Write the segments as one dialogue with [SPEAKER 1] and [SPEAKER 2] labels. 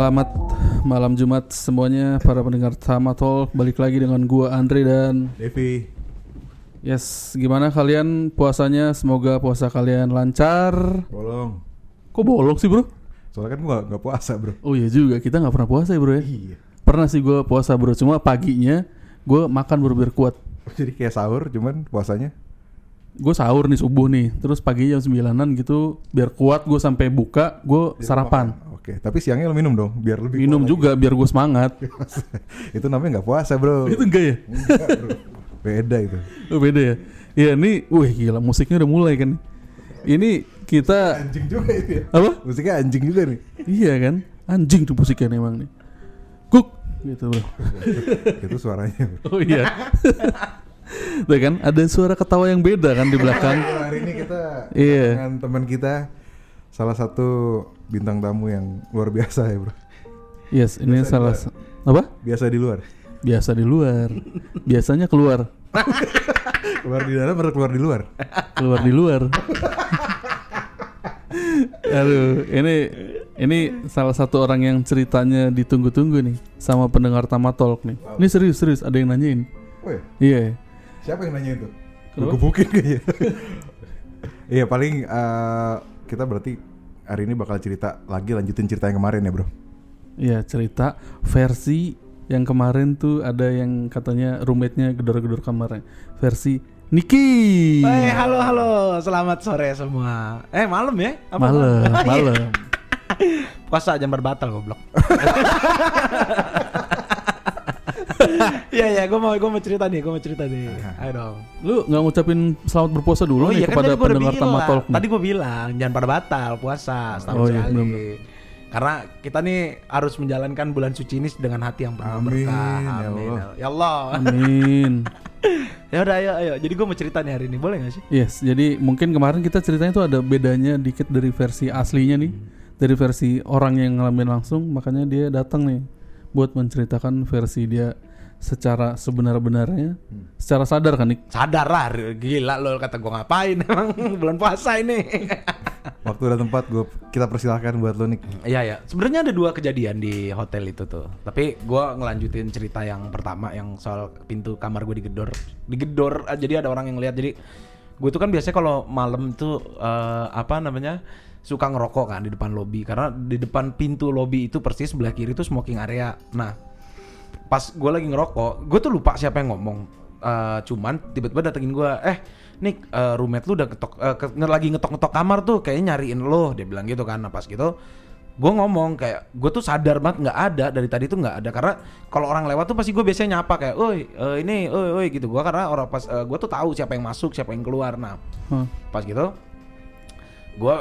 [SPEAKER 1] Selamat malam Jumat semuanya. Para pendengar Tama Talk Balik lagi dengan gua Andre dan
[SPEAKER 2] Devi.
[SPEAKER 1] Yes, gimana kalian? Puasanya? Semoga puasa kalian lancar.
[SPEAKER 2] Bolong.
[SPEAKER 1] Kok bolong sih bro?
[SPEAKER 2] soalnya kan gua nggak- nggak puasa bro.
[SPEAKER 1] Oh iya juga, kita nggak pernah puasa ya bro ya?
[SPEAKER 2] iya.
[SPEAKER 1] Pernah sih gua puasa bro, cuma paginya gue makan baru biar kuat
[SPEAKER 2] jadi kayak sahur cuman puasanya?
[SPEAKER 1] Gue sahur nih subuh nih, terus pagi jam 9an gitu Biar kuat gue sampai buka, gue sarapan.
[SPEAKER 2] makan. Oke tapi siangnya lo minum dong biar lebih
[SPEAKER 1] Minum juga biar gue semangat
[SPEAKER 2] lagi. itu namanya nggak puasa bro
[SPEAKER 1] Itu enggak ya?
[SPEAKER 2] Enggak, bro. beda itu
[SPEAKER 1] Oh beda ya? Iya nih, wih gila musiknya udah mulai kan Ini kita
[SPEAKER 2] anjing juga itu ya
[SPEAKER 1] Apa?
[SPEAKER 2] musiknya anjing juga nih
[SPEAKER 1] Iya kan? Anjing tuh musiknya emang nih Kuk Gitu bro
[SPEAKER 2] itu suaranya bro.
[SPEAKER 1] Oh iya Tuh kan ada suara ketawa yang beda kan di belakang
[SPEAKER 2] hari ini kita
[SPEAKER 1] Iya.
[SPEAKER 2] dengan teman kita salah satu bintang tamu yang luar biasa ya bro
[SPEAKER 1] Yes ini
[SPEAKER 2] Biasa
[SPEAKER 1] salah Apa?
[SPEAKER 2] biasa di luar
[SPEAKER 1] Biasa di luar Biasanya keluar
[SPEAKER 2] keluar di dalam atau keluar di luar
[SPEAKER 1] Keluar di luar Aduh ini ini salah satu orang yang ceritanya ditunggu-tunggu nih sama pendengar Tama Talk nih. Ini serius-serius ada yang nanyain.
[SPEAKER 2] Woi,
[SPEAKER 1] Iya.
[SPEAKER 2] Siapa yang nanya itu?
[SPEAKER 1] Kenapa?
[SPEAKER 2] Gebukin kayaknya. Iya paling eh, kita berarti hari ini bakal cerita lagi lanjutin cerita yang kemarin ya bro.
[SPEAKER 1] Iya cerita versi yang kemarin tuh ada yang katanya roommate-nya gedor-gedor kamarnya. Versi Niki.
[SPEAKER 3] Hai, halo halo, selamat sore semua. Eh malam ya? Apa
[SPEAKER 1] Malam,
[SPEAKER 3] Iya.
[SPEAKER 1] malam.
[SPEAKER 3] Puasa jam berbatal goblok. Iya iya, gue mau gue mau cerita nih, gue mau cerita nih. Ayo dong.
[SPEAKER 1] Lu nggak ngucapin selamat berpuasa dulu nih kepada
[SPEAKER 3] tadi gua udah
[SPEAKER 1] pendengar nih.
[SPEAKER 3] Tadi gue bilang jangan pada batal puasa setahun
[SPEAKER 1] Oh, iya,
[SPEAKER 3] sekali.
[SPEAKER 1] bener-bener.
[SPEAKER 3] Karena kita nih harus menjalankan bulan suci ini dengan hati yang penuh
[SPEAKER 2] Amin,
[SPEAKER 3] berkah.
[SPEAKER 2] ya
[SPEAKER 3] Amin.
[SPEAKER 2] Allah.
[SPEAKER 3] Ya Allah.
[SPEAKER 1] Amin.
[SPEAKER 3] ya udah ayo ayo. Jadi gue mau cerita nih hari ini, boleh gak sih?
[SPEAKER 1] Yes, jadi mungkin kemarin kita ceritanya tuh ada bedanya dikit dari versi aslinya nih. Dari versi orang yang ngalamin langsung, makanya dia datang nih buat menceritakan versi dia secara sebenar-benarnya, secara sadar kan Nik?
[SPEAKER 3] Sadar lah, gila lo kata gue ngapain emang bulan puasa ini.
[SPEAKER 2] Waktu dan tempat gue kita persilahkan buat lo nih.
[SPEAKER 3] Iya ya, sebenarnya ada dua kejadian di hotel itu tuh. Tapi gua ngelanjutin cerita yang pertama yang soal pintu kamar gue digedor, digedor. ah, Jadi ada orang yang lihat. Jadi gue tuh kan biasanya kalau malam tuh eh, apa namanya suka ngerokok kan di depan lobi karena di depan pintu lobi itu persis sebelah kiri itu smoking area. Nah pas gue lagi ngerokok, gue tuh lupa siapa yang ngomong. Eh, cuman tiba-tiba datengin gue, eh Nick, eh, roommate lu udah ketok, eh, ke- lagi ngetok-ngetok kamar tuh, kayaknya nyariin lo, dia bilang gitu kan. Nah pas gitu, gue ngomong kayak, gue tuh sadar banget nggak ada dari tadi tuh nggak ada karena kalau orang lewat tuh pasti gue biasanya nyapa kayak, oi eh, ini, oi oi gitu. Gue karena orang pas, gue tuh tahu siapa yang masuk, siapa yang keluar. Nah
[SPEAKER 1] Hah.
[SPEAKER 3] pas gitu gue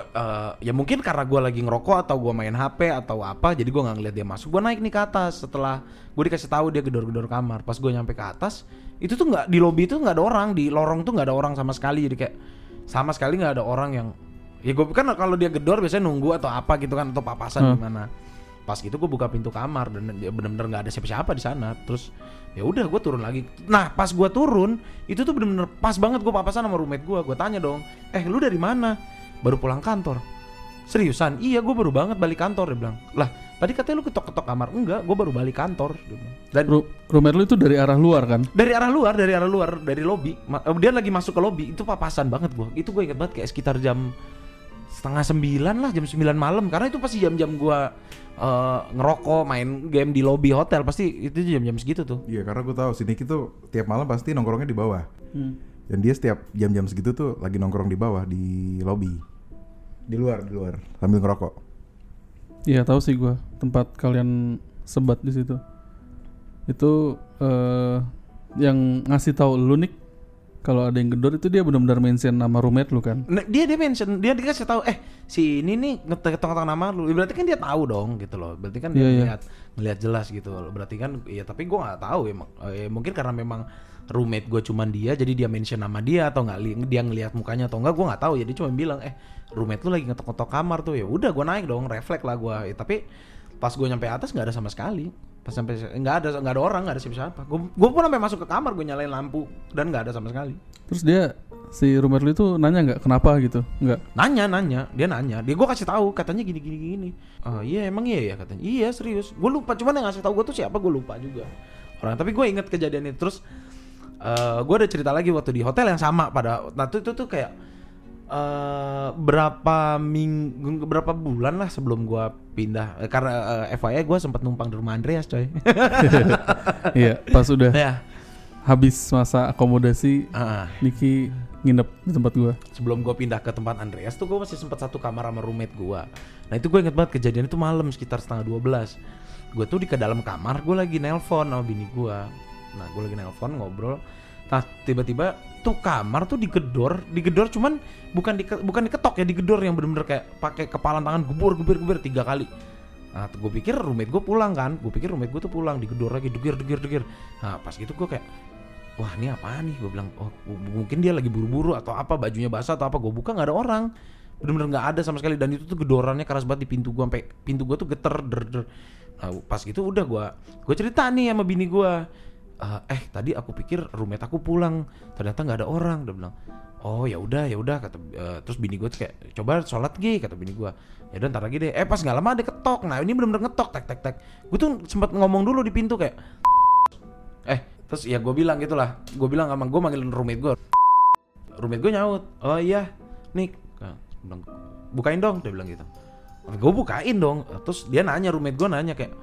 [SPEAKER 3] ya mungkin karena gue lagi ngerokok atau gue main HP atau apa jadi gue nggak ngeliat dia masuk. Gue naik nih ke atas. Setelah gue dikasih tahu dia gedor-gedor kamar. Pas gue nyampe ke atas itu tuh nggak di lobi itu nggak ada orang. Di lorong tuh nggak ada orang sama sekali. Jadi kayak sama sekali nggak ada orang yang ya gue kan kalau dia gedor biasanya nunggu atau apa gitu kan atau papasan
[SPEAKER 1] Hmm.
[SPEAKER 3] gimana. Pas gitu gue buka pintu kamar dan dia bener-bener nggak ada siapa-siapa di sana. Terus ya udah gue turun lagi. Nah pas gue turun itu tuh bener-bener pas banget gue papasan sama roommate gue gue tanya dong eh lu dari mana baru pulang kantor. Seriusan? Iya gue baru banget balik kantor dia bilang. Lah tadi katanya lu ketok-ketok kamar. Enggak gue baru balik kantor dia bilang. dan
[SPEAKER 1] Ru- roommate lu itu dari arah luar kan?
[SPEAKER 3] dari arah luar dari arah luar dari lobby Ma- eh, dia lagi masuk ke lobby itu papasan banget gue itu gue inget banget kayak sekitar jam setengah sembilan lah jam sembilan malam. Karena itu pasti jam-jam gue eh, ngerokok main game di lobby hotel. Pasti itu jam-jam segitu tuh.
[SPEAKER 2] Iya karena gue tahu si Niki tuh tiap malam pasti nongkrongnya di bawah.
[SPEAKER 1] Hmm.
[SPEAKER 2] Dan dia setiap jam-jam segitu tuh lagi nongkrong di bawah di lobby. Di luar, di luar sambil ngerokok.
[SPEAKER 1] Iya tahu sih gua tempat kalian sebat di situ. Itu eh yang ngasih tahu lu Nik kalau ada yang gedor itu dia benar-benar mention nama roommate lu kan?
[SPEAKER 3] Nah, dia dia mention dia dikasih tahu eh si ini nih ngetok-ngetok nama lu. Berarti kan dia tahu dong gitu loh. Berarti kan dia
[SPEAKER 1] Iya, iya.
[SPEAKER 3] ngeliat ngeliat jelas gitu. Loh berarti kan ya tapi gua nggak tahu emang Eh, mungkin karena memang roommate gue cuman dia jadi dia mention nama dia atau nggak li- dia ngelihat mukanya atau enggak gua nggak tahu. Jadi cuma bilang eh roommate lu lagi ngetok-ngetok kamar tuh. Ya udah gua naik dong refleks lah gua. Ya, tapi pas gue nyampe atas nggak ada sama sekali pas sampai nggak ada nggak ada orang nggak ada siapa-siapa. Gue gue pun sampai masuk ke kamar gue nyalain lampu dan nggak ada sama sekali.
[SPEAKER 1] Terus dia si lu itu nanya nggak kenapa gitu? Nggak.
[SPEAKER 3] nanya nanya. Dia nanya. Dia gue kasih tahu katanya gini gini gini. Oh iya emang iya ya? katanya. Iya serius. Gue lupa cuman yang ngasih tahu gue tuh siapa gue lupa juga. Orang tapi gue inget kejadian itu. Terus eh gue ada cerita lagi waktu di hotel yang sama pada nah itu itu tuh kayak eh berapa minggu berapa bulan lah sebelum gue pindah? Eh, karena eh, FYI gue sempat numpang di rumah Andreas coy.
[SPEAKER 1] Iya, pas udah
[SPEAKER 3] ya
[SPEAKER 1] habis masa akomodasi
[SPEAKER 3] Ah.
[SPEAKER 1] Niki nginep di tempat gua.
[SPEAKER 3] sebelum gue pindah ke tempat Andreas tuh gue masih sempat satu kamar sama roommate gue nah itu gue inget banget kejadian itu malam sekitar setengah 12 gue tuh di ke dalam kamar gue lagi nelpon sama bini gue nah gue lagi nelpon ngobrol nah tiba-tiba tuh kamar tuh digedor digedor cuman bukan di bukan diketok ya digedor yang bener-bener kayak pakai kepalan tangan gebur gebur gebur tiga kali Nah, gue pikir roommate gue pulang kan, gue pikir roommate gue tuh pulang, digedor lagi, degir, degir, degir. Nah, pas gitu gue kayak, wah ini apa nih? Gue bilang, oh mungkin dia lagi buru-buru atau apa, bajunya basah atau apa. Gue buka nggak ada orang, bener-bener nggak ada sama sekali. Dan itu tuh gedorannya keras banget di pintu gue, sampai pintu gue tuh geter, der, der. Nah, pas gitu udah gue, gue cerita nih sama bini gue. "Eh, eh tadi aku pikir roommate aku pulang ternyata nggak ada orang dia bilang. Oh ya udah ya udah kata eh, terus bini gue kayak coba sholat gi kata bini gue ya udah ntar lagi deh. Eh pas nggak lama ada ketok. Nah ini bener-bener ngetok tek tek tek. Gue tuh sempat ngomong dulu di pintu kayak eh terus ya gue bilang gitulah gue bilang sama gue manggilin roommate gue roommate gue nyaut oh iya nih Nah, bilang, bukain dong dia bilang gitu. Gue bukain dong. Terus dia nanya roommate gue nanya kayak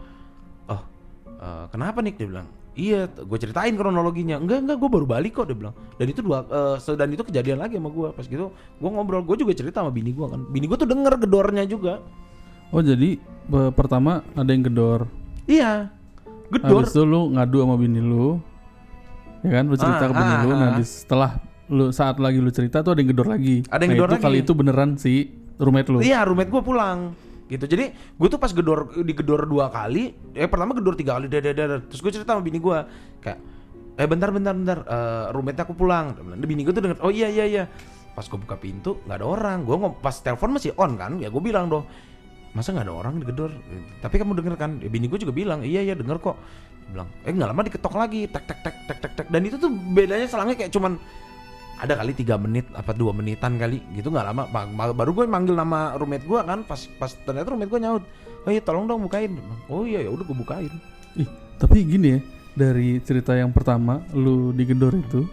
[SPEAKER 3] oh eh, kenapa nih dia bilang iya gue ceritain kronologinya enggak enggak gue baru balik kok dia bilang dan itu dua se- dan itu kejadian lagi sama gue pas gitu gue ngobrol gue juga cerita sama bini gue kan bini gue tuh denger gedornya juga
[SPEAKER 1] Oh jadi pertama ada yang gedor.
[SPEAKER 3] iya gedor
[SPEAKER 1] Habis itu lu ngadu sama bini lu. Ya kan, lu cerita
[SPEAKER 3] Ah,
[SPEAKER 1] ke bini
[SPEAKER 3] ah,
[SPEAKER 1] lu. Nah,
[SPEAKER 3] ah.
[SPEAKER 1] di setelah lu saat lagi lu cerita tuh ada yang gedor lagi.
[SPEAKER 3] Ada yang
[SPEAKER 1] nah,
[SPEAKER 3] gedor
[SPEAKER 1] itu kali
[SPEAKER 3] lagi.
[SPEAKER 1] itu beneran si roommate lu.
[SPEAKER 3] Iya, roommate gue pulang. Gitu. Jadi gue tuh pas gedor digedor dua kali, eh pertama gedor tiga kali, dar, dar. terus gue cerita sama bini gue kayak, eh bentar bentar bentar, eh roommate aku pulang. Bini gue tuh denger, oh iya iya iya. Pas gue buka pintu nggak ada orang, gue pas telepon masih on kan, ya gue bilang dong, masa nggak ada orang digedor? Tapi kamu denger kan? Ya, bini gue juga bilang, iya iya denger kok. Bilang, eh nggak lama diketok lagi, tek tek tek tek tek tek. Dan itu tuh bedanya selangnya kayak cuman ada kali tiga menit apa dua menitan kali gitu nggak lama Ma- ma- baru gue manggil nama roommate gue kan pas pas ternyata roommate gue nyaut oh iya tolong dong bukain oh iya ya udah gue bukain
[SPEAKER 1] Ih, tapi gini ya, dari cerita yang pertama lu digedor itu,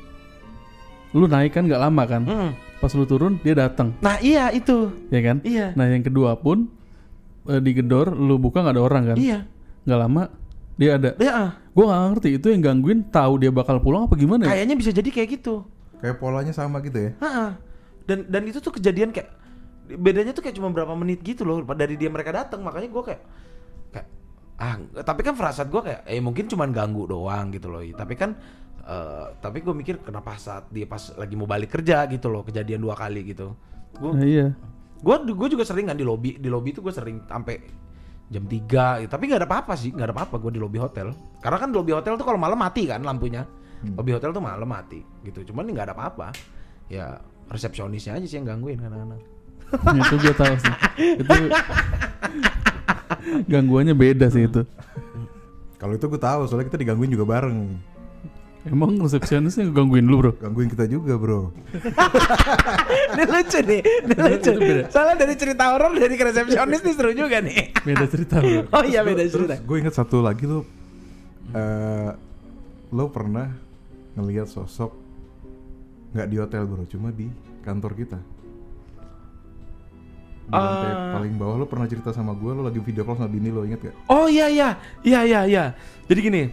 [SPEAKER 1] lu naik kan nggak lama kan?
[SPEAKER 3] Mm.
[SPEAKER 1] Pas lu turun dia datang,
[SPEAKER 3] nah iya itu
[SPEAKER 1] ya kan?
[SPEAKER 3] iya
[SPEAKER 1] Nah yang kedua pun eh, digedor, lu buka nggak ada orang kan?
[SPEAKER 3] iya
[SPEAKER 1] Nggak lama dia ada.
[SPEAKER 3] ya.
[SPEAKER 1] Gue nggak ngerti itu yang gangguin tahu dia bakal pulang apa gimana ya?
[SPEAKER 3] kayaknya bisa jadi kayak gitu
[SPEAKER 2] Kayak polanya sama gitu ya.
[SPEAKER 3] Ha-ha. dan dan itu tuh kejadian kayak bedanya tuh kayak cuma berapa menit gitu loh dari dia mereka datang makanya gue kayak kayak ah tapi kan frasat gue kayak eh mungkin cuman ganggu doang gitu loh tapi kan eh, tapi gue mikir kenapa saat dia pas lagi mau balik kerja gitu loh kejadian dua kali gitu gue
[SPEAKER 1] Nah, iya.
[SPEAKER 3] gue gue juga sering kan di lobby di lobby tuh gue sering sampai jam 3 gitu. tapi nggak ada apa-apa sih nggak ada apa-apa gue di lobby hotel karena kan di lobby hotel tuh kalau malam mati kan lampunya lobby hotel tuh malam mati gitu cuman nggak ada apa-apa ya resepsionisnya aja sih yang gangguin kadang-kadang
[SPEAKER 1] itu gue tahu sih. Itu gangguannya beda sih itu.
[SPEAKER 2] Kalau itu gue tahu soalnya kita digangguin juga bareng.
[SPEAKER 1] Emang resepsionisnya gangguin lu bro?
[SPEAKER 2] Gangguin kita juga bro.
[SPEAKER 3] ini lucu nih ini lucu soalnya dari cerita horor dari ke resepsionis nih seru juga nih
[SPEAKER 1] Beda cerita bro.
[SPEAKER 3] oh iya beda cerita
[SPEAKER 2] Gue inget satu lagi lo, eh lo pernah ngelihat sosok nggak di hotel bro, cuma di kantor kita. Di lantai
[SPEAKER 3] Ah.
[SPEAKER 2] paling bawah lo pernah cerita sama gue, lo lagi video call sama bini lo inget gak?
[SPEAKER 3] oh iya iya iya iya iya jadi gini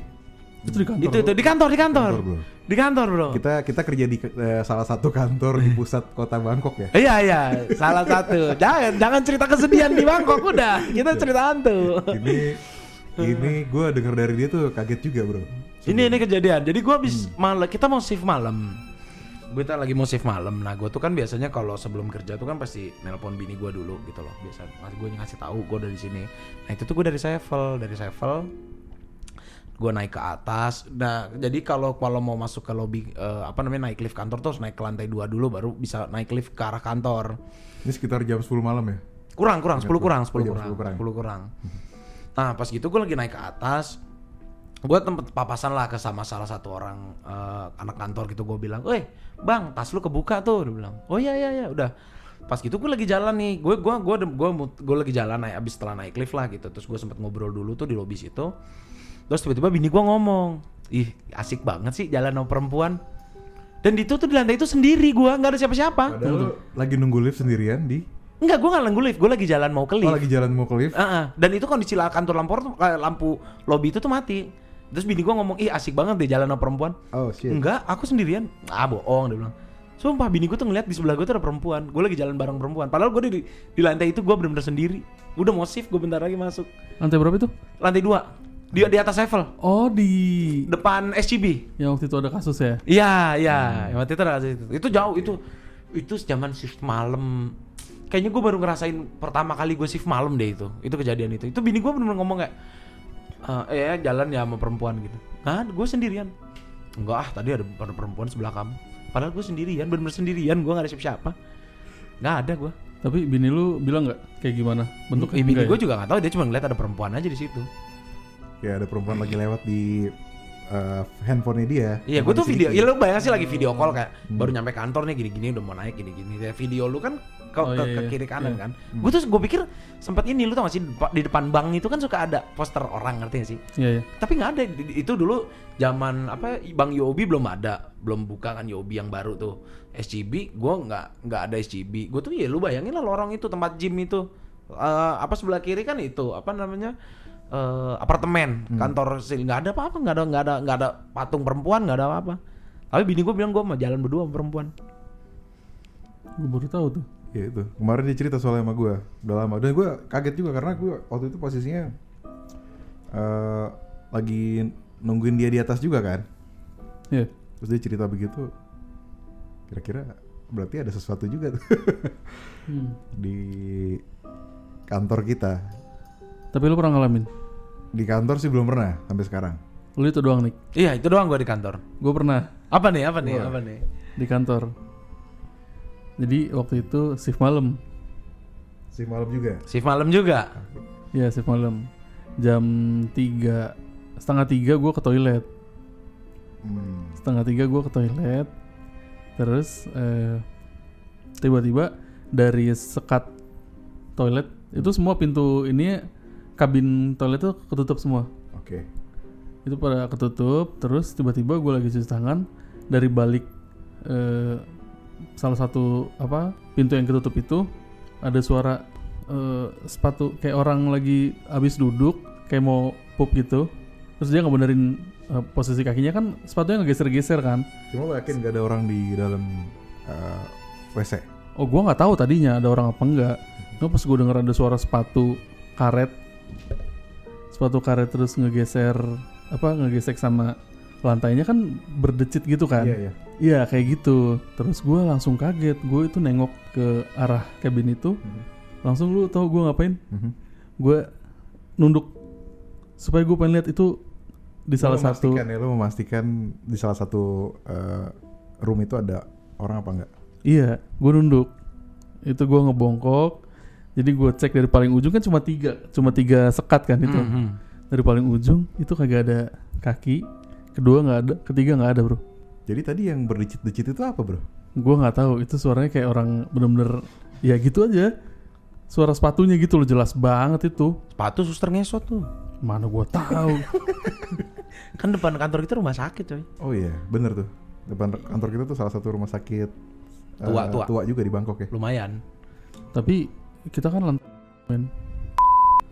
[SPEAKER 1] Itu di kantor.
[SPEAKER 3] itu itu di kantor di kantor
[SPEAKER 2] Kantor, bro.
[SPEAKER 3] di kantor bro
[SPEAKER 2] Kita kita kerja di eh, salah satu kantor di pusat kota Bangkok ya.
[SPEAKER 3] Iya iya, salah satu. Jangan jangan cerita kesedihan di Bangkok udah. Kita cerita hantu.
[SPEAKER 2] Ini ini gue denger dari dia tuh kaget juga bro.
[SPEAKER 3] Ini ini kejadian. Jadi gua habis malam kita mau shift malam. Gue lagi mau shift malam. Nah, gue tuh kan biasanya kalau sebelum kerja tuh kan pasti nelpon bini gue dulu gitu loh. Biasa gue ngasih tahu gue dari sini. Nah, itu tuh gue dari Sevel, dari Sevel gue naik ke atas. Nah, jadi kalau kalau mau masuk ke lobby eh, apa namanya naik lift kantor tuh harus naik ke lantai dua dulu baru bisa naik lift ke arah kantor.
[SPEAKER 2] Ini sekitar jam 10 malam ya.
[SPEAKER 3] Kurang, kurang, 10 kurang, 10
[SPEAKER 2] Oh, jam
[SPEAKER 3] kurang,
[SPEAKER 2] 10 kurang.
[SPEAKER 3] 10 kurang. Nah, pas gitu gue lagi naik ke atas, gue tempat papasan lah ke sama salah satu orang eh, anak kantor gitu gue bilang, "Weh, Bang, tas lu kebuka tuh." Dia bilang, "Oh iya iya iya, udah." Pas gitu gue lagi jalan nih, gue gua gua gua gue lagi jalan naik abis setelah naik lift lah gitu. Terus gue sempet ngobrol dulu tuh di lobi situ. Terus tiba-tiba bini gue ngomong, "Ih, asik banget sih jalan sama perempuan." Dan itu tuh di lantai itu sendiri gue, nggak ada siapa-siapa.
[SPEAKER 2] Padahal lagi nunggu lift sendirian di
[SPEAKER 3] Enggak, gue nggak nunggu lift, gue lagi jalan mau ke lift.
[SPEAKER 2] Oh lagi jalan mau ke lift.
[SPEAKER 3] Ah, ah. Dan itu kondisi kantor lampu tuh eh, lampu lobby itu tuh mati. Terus bini gua ngomong, "Ih, asik banget deh jalan sama perempuan."
[SPEAKER 2] Oh shit.
[SPEAKER 3] Enggak, aku sendirian. Ah, bohong dia bilang. Sumpah bini gua tuh ngeliat di sebelah gua tuh ada perempuan. Gue lagi jalan bareng perempuan. Padahal gue di, di lantai itu gua bener-bener sendiri. Udah mau shift, gue bentar lagi masuk.
[SPEAKER 1] Lantai berapa itu?
[SPEAKER 3] Lantai dua. Di di atas level.
[SPEAKER 1] Oh di
[SPEAKER 3] Depan SCB.
[SPEAKER 1] yang waktu itu ada kasus ya?
[SPEAKER 3] Iya, iya. Yang Waktu itu ada itu. Itu jauh itu. Itu zaman shift malam. Kayaknya gue baru ngerasain pertama kali gue shift malam deh itu. Itu kejadian itu. Itu bini gue bener-bener ngomong kayak eh ya jalan ya sama perempuan gitu. Nah, gue sendirian. Enggak ah, tadi ada perempuan sebelah kamu. Padahal gue sendirian, bener-bener sendirian. Gue gak ada siapa-siapa. Gak ada gue.
[SPEAKER 1] Tapi bini lu bilang nggak kayak gimana bentuknya?
[SPEAKER 3] Eh, bini gue
[SPEAKER 1] ya?
[SPEAKER 3] juga gak tahu. Dia cuma ngeliat ada perempuan aja di situ.
[SPEAKER 2] Ya ada perempuan lagi lewat di eh, handphonenya dia.
[SPEAKER 3] Iya, gue tuh video.
[SPEAKER 2] sini.
[SPEAKER 3] Ya lu bayangin sih lagi video call kayak baru nyampe kantor nih gini-gini udah mau naik gini-gini. Ya, video lu kan ke,
[SPEAKER 1] Oh,
[SPEAKER 3] ke,
[SPEAKER 1] iya,
[SPEAKER 3] ke
[SPEAKER 1] iya.
[SPEAKER 3] kiri kanan
[SPEAKER 1] Iya.
[SPEAKER 3] kan. Gue tuh gue pikir sempat ini lu tau gak sih di depa- di depan bank itu kan suka ada poster orang ngerti gak sih?
[SPEAKER 1] Iya iya.
[SPEAKER 3] Tapi nggak ada itu dulu zaman apa Bang Yobi belum ada, belum buka kan Yobi yang baru tuh. SCB gue nggak nggak ada SCB. Gue tuh ya lu bayangin lah lorong itu tempat gym itu. Eh, apa sebelah kiri kan itu apa namanya? Eh, apartemen kantor sini nggak ada apa-apa nggak ada nggak ada nggak ada patung perempuan nggak ada apa-apa tapi bini gue bilang gue mau jalan berdua sama perempuan
[SPEAKER 1] Gue baru tahu tuh.
[SPEAKER 2] Ya itu. Kemarin dia cerita soalnya sama gue. Udah lama. Dan gue kaget juga karena gue waktu itu posisinya eh lagi nungguin dia di atas juga kan.
[SPEAKER 1] Iya.
[SPEAKER 2] Terus dia cerita begitu. Kira-kira berarti ada sesuatu juga tuh
[SPEAKER 1] Hmm.
[SPEAKER 2] di kantor kita.
[SPEAKER 1] Tapi lu pernah ngalamin?
[SPEAKER 2] Di kantor sih belum pernah sampai sekarang.
[SPEAKER 1] Lu itu doang nih.
[SPEAKER 3] iya itu doang gue di kantor
[SPEAKER 1] Gue pernah
[SPEAKER 3] apa nih apa nih
[SPEAKER 2] Wah.
[SPEAKER 3] apa nih
[SPEAKER 1] di kantor. Jadi waktu itu shift malam.
[SPEAKER 2] Si malam juga.
[SPEAKER 3] shift malam juga
[SPEAKER 1] Ya shift malam. Jam 3 setengah tiga gue ke toilet.
[SPEAKER 2] Hmm.
[SPEAKER 1] Setengah tiga gue ke toilet. Terus eh, tiba-tiba dari sekat toilet itu semua pintu ini kabin toilet tuh ketutup semua.
[SPEAKER 2] Oke.
[SPEAKER 1] itu pada ketutup terus tiba-tiba gue lagi cuci tangan dari balik eh, salah satu apa pintu yang ketutup itu ada suara eh, sepatu kayak orang lagi habis duduk kayak mau pup gitu terus dia ngebenerin eh, posisi kakinya kan sepatunya ngegeser-geser kan
[SPEAKER 2] Cuma lo yakin gak ada orang di dalam eh, WC?
[SPEAKER 1] oh gue nggak tahu tadinya ada orang apa enggak Cuma pas gue denger ada suara sepatu karet sepatu karet terus ngegeser apa ngegesek sama lantainya kan berdecit gitu kan
[SPEAKER 2] Iya iya.
[SPEAKER 1] Iya kayak gitu. Terus gue langsung kaget. Gue itu nengok ke arah kabin itu.
[SPEAKER 2] Mhm.
[SPEAKER 1] Langsung lu tahu gue ngapain?
[SPEAKER 2] Mhm.
[SPEAKER 1] Gue nunduk supaya gue pengen lihat itu di
[SPEAKER 2] Lo
[SPEAKER 1] salah satu.
[SPEAKER 2] ya, lo memastikan di salah satu eh, room itu ada orang apa enggak?
[SPEAKER 1] Iya, gue nunduk. Itu gue ngebongkok. Jadi gue cek dari paling ujung kan cuma tiga, cuma tiga sekat kan itu.
[SPEAKER 3] Mhm.
[SPEAKER 1] Dari paling ujung itu kagak ada kaki. Kedua nggak ada, ketiga nggak ada bro.
[SPEAKER 2] Jadi tadi yang berdecit-decit itu apa bro?
[SPEAKER 1] Gue nggak tahu. Itu suaranya kayak orang bener-bener ya gitu aja. Suara sepatunya gitu loh jelas banget itu.
[SPEAKER 3] sepatu suster ngesot tuh
[SPEAKER 1] Mana gua tahu.
[SPEAKER 3] kan depan kantor kita rumah sakit coy
[SPEAKER 2] Oh iya, bener tuh. Depan kantor kita tuh salah satu rumah sakit eh,
[SPEAKER 3] Tua, tua.
[SPEAKER 2] juga di Bangkok ya.
[SPEAKER 3] lumayan
[SPEAKER 1] Tapi kita kan men.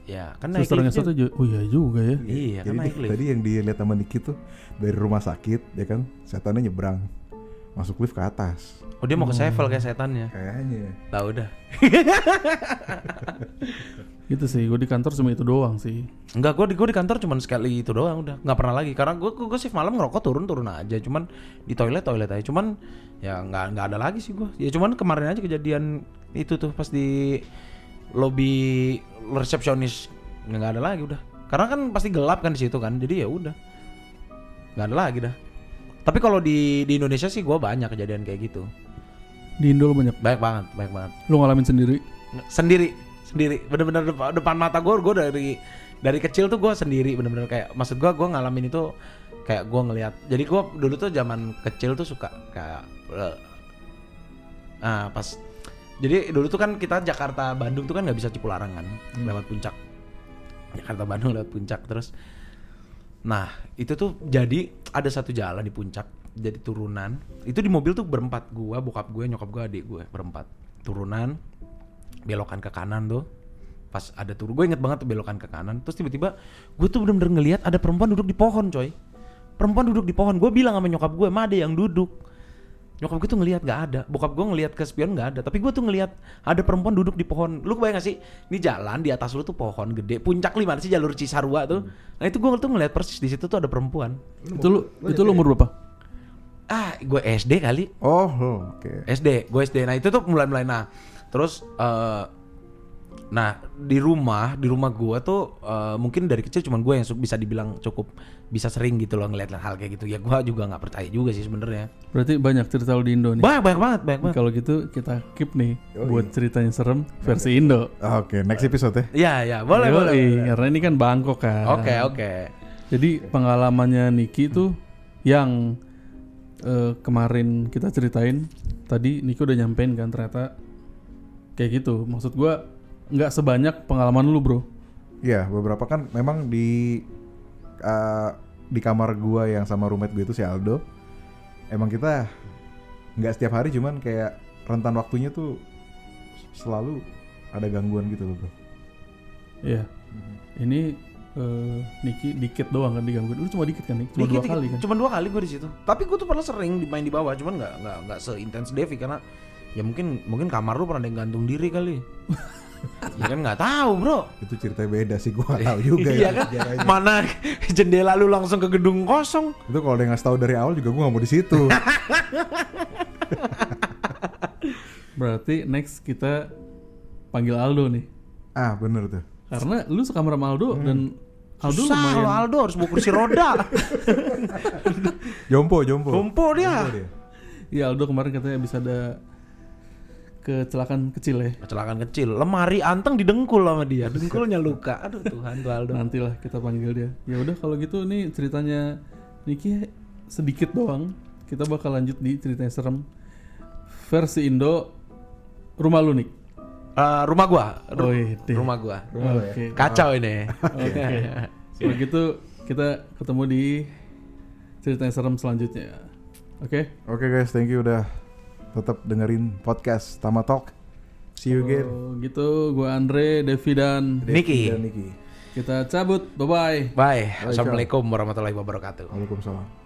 [SPEAKER 3] ya kan naik lift
[SPEAKER 1] ngesotnya ju- oh iya juga ya.
[SPEAKER 3] iya kan
[SPEAKER 2] Jadi
[SPEAKER 3] naik
[SPEAKER 2] di-
[SPEAKER 3] lift
[SPEAKER 2] tadi yang dilihat sama Niki tuh dari rumah sakit, ya kan, setannya nyebrang, masuk lift ke atas.
[SPEAKER 3] oh dia mau ke sevel kayak setannya
[SPEAKER 2] Kayaknya.
[SPEAKER 3] tahu dah
[SPEAKER 1] Gitu sih, gue di kantor cuma itu doang sih.
[SPEAKER 3] Enggak, gue di gue di kantor cuman sekali itu doang udah nggak pernah lagi karena gue gue shift malam ngerokok turun turun aja cuman di toilet toilet aja cuman ya nggak nggak ada lagi sih gue ya cuman kemarin aja kejadian itu tuh pas di lobby resepsionis. Nggak nggak ada lagi udah. Karena kan pasti gelap kan di situ kan jadi ya udah. Nggak ada lagi dah. Tapi kalau di di Indonesia sih gue banyak kejadian kayak gitu.
[SPEAKER 1] Di Indo lu banyak.
[SPEAKER 3] banyak banget banyak banget.
[SPEAKER 1] Lu ngalamin sendiri.
[SPEAKER 3] sendiri sendiri. Bener-bener depan, depan mata gue gue dari dari kecil tuh gue sendiri bener-bener kayak maksud gue gue ngalamin itu kayak gue ngelihat jadi gue dulu tuh zaman kecil tuh suka kayak eh, ah pas jadi dulu tuh kan kita Jakarta Bandung tuh kan nggak bisa Cipularang kan lewat puncak. Jakarta Bandung lewat puncak terus nah itu tuh jadi ada satu jalan di puncak jadi turunan. Itu di mobil tuh berempat gua bokap gue nyokap gue adik gue berempat. Turunan belokan ke kanan tuh pas ada turun gue inget banget tuh belokan ke kanan terus tiba-tiba gue tuh bener-bener ngelihat ada perempuan duduk di pohon coy perempuan duduk di pohon. Gue bilang sama nyokap gue mah ada yang duduk. Nyokap gue tuh ngelihat nggak ada. Bokap gue ngelihat ke spion nggak ada. Tapi gue tuh ngelihat ada perempuan duduk di pohon. Lu kebayang gak sih? Ini jalan di atas lu tuh pohon gede. Puncak lima sih jalur Cisarua tuh. Nah itu gue tuh ngelihat persis di situ tuh ada perempuan.
[SPEAKER 1] Itu lu itu lu umur berapa?
[SPEAKER 3] ah gue SD kali.
[SPEAKER 2] Oh, oh, oke.
[SPEAKER 3] SD, gue SD. Nah itu tuh mulai-mulai. Nah terus, eh nah di rumah, di rumah gue tuh eh, mungkin dari kecil cuman gue yang bisa dibilang cukup bisa sering gitu loh ngeliat hal kayak gitu. Ya gue juga nggak percaya juga sih sebenarnya.
[SPEAKER 1] Berarti banyak cerita lu di Indo nih.
[SPEAKER 3] Banyak banyak banget, banyak banget.
[SPEAKER 1] Kalau gitu kita keep nih
[SPEAKER 2] Yoi.
[SPEAKER 1] buat ceritanya serem versi Indo.
[SPEAKER 2] Ah, Oke, next episode ya.
[SPEAKER 3] Iya ya, boleh
[SPEAKER 1] Yoi,
[SPEAKER 3] boleh. boleh.
[SPEAKER 1] Karena ini kan Bangkok kan.
[SPEAKER 3] Oke oke.
[SPEAKER 1] Jadi pengalamannya Niki tuh yang eh, kemarin kita ceritain tadi Niki udah nyampein kan ternyata kayak gitu. Maksud gua nggak sebanyak pengalaman lu bro.
[SPEAKER 2] Iya, beberapa kan memang di uh, di kamar gua yang sama roommate gue itu si Aldo. Emang kita nggak setiap hari cuman kayak rentan waktunya tuh selalu ada gangguan gitu loh, Bro.
[SPEAKER 1] Iya. Ini eh, Niki dikit doang kan digangguin. Lu cuma dikit kan Nik? Cuma
[SPEAKER 3] Dikit,
[SPEAKER 1] dua
[SPEAKER 3] dikit.
[SPEAKER 1] kali kan.
[SPEAKER 3] Cuman dua kali gue di situ. Tapi gue tuh pernah sering main di bawah, cuman nggak nggak nggak seintens Devi karena ya mungkin mungkin kamar lu pernah ada yang gantung diri kali. ya kan nggak tahu bro.
[SPEAKER 2] Itu ceritanya beda sih gua nggak tahu juga
[SPEAKER 3] iya
[SPEAKER 2] ya.
[SPEAKER 3] kan?
[SPEAKER 2] sejarahnya.
[SPEAKER 3] Mana jendela lu langsung ke gedung kosong.
[SPEAKER 2] Itu kalau yang ngasih tahu dari awal juga gua nggak mau di situ.
[SPEAKER 1] Berarti next kita panggil Aldo nih.
[SPEAKER 2] ah, bener tuh.
[SPEAKER 1] Karena lu suka sama Aldo dan Aldo
[SPEAKER 3] Susah
[SPEAKER 1] lumayan.
[SPEAKER 3] lo Aldo harus bawa kursi roda.
[SPEAKER 2] Jompo, jompo.
[SPEAKER 3] Jompo dia.
[SPEAKER 2] Jompo dia.
[SPEAKER 1] Iya Aldo kemarin katanya bisa ada kecelakaan kecil ya.
[SPEAKER 3] Kecelakaan kecil, lemari anteng didengkul sama dia, dengkulnya luka. Aduh Tuhan tuh Aldo.
[SPEAKER 1] Nantilah kita panggil dia. Ya udah kalau gitu nih ceritanya Niki sedikit doang. Kita bakal lanjut di ceritanya serem versi Indo rumah lu Nik.
[SPEAKER 3] Eh, rumah gua, Ru-
[SPEAKER 1] Oh, ide.
[SPEAKER 3] rumah gua.
[SPEAKER 1] Oke.
[SPEAKER 3] Kacau ini.
[SPEAKER 1] Oke. Kalau gitu kita ketemu di ceritanya serem selanjutnya. Oke.
[SPEAKER 2] Oke guys, thank you udah tetap dengerin podcast Tama Talk. See you again.
[SPEAKER 1] Kalau gitu gua Andre, Devi dan
[SPEAKER 3] Niki.
[SPEAKER 2] Dan Niki.
[SPEAKER 1] kita cabut. Bye bye.
[SPEAKER 3] Bye. Assalamualaikum warahmatullahi wabarakatuh.
[SPEAKER 2] Waalaikumsalam.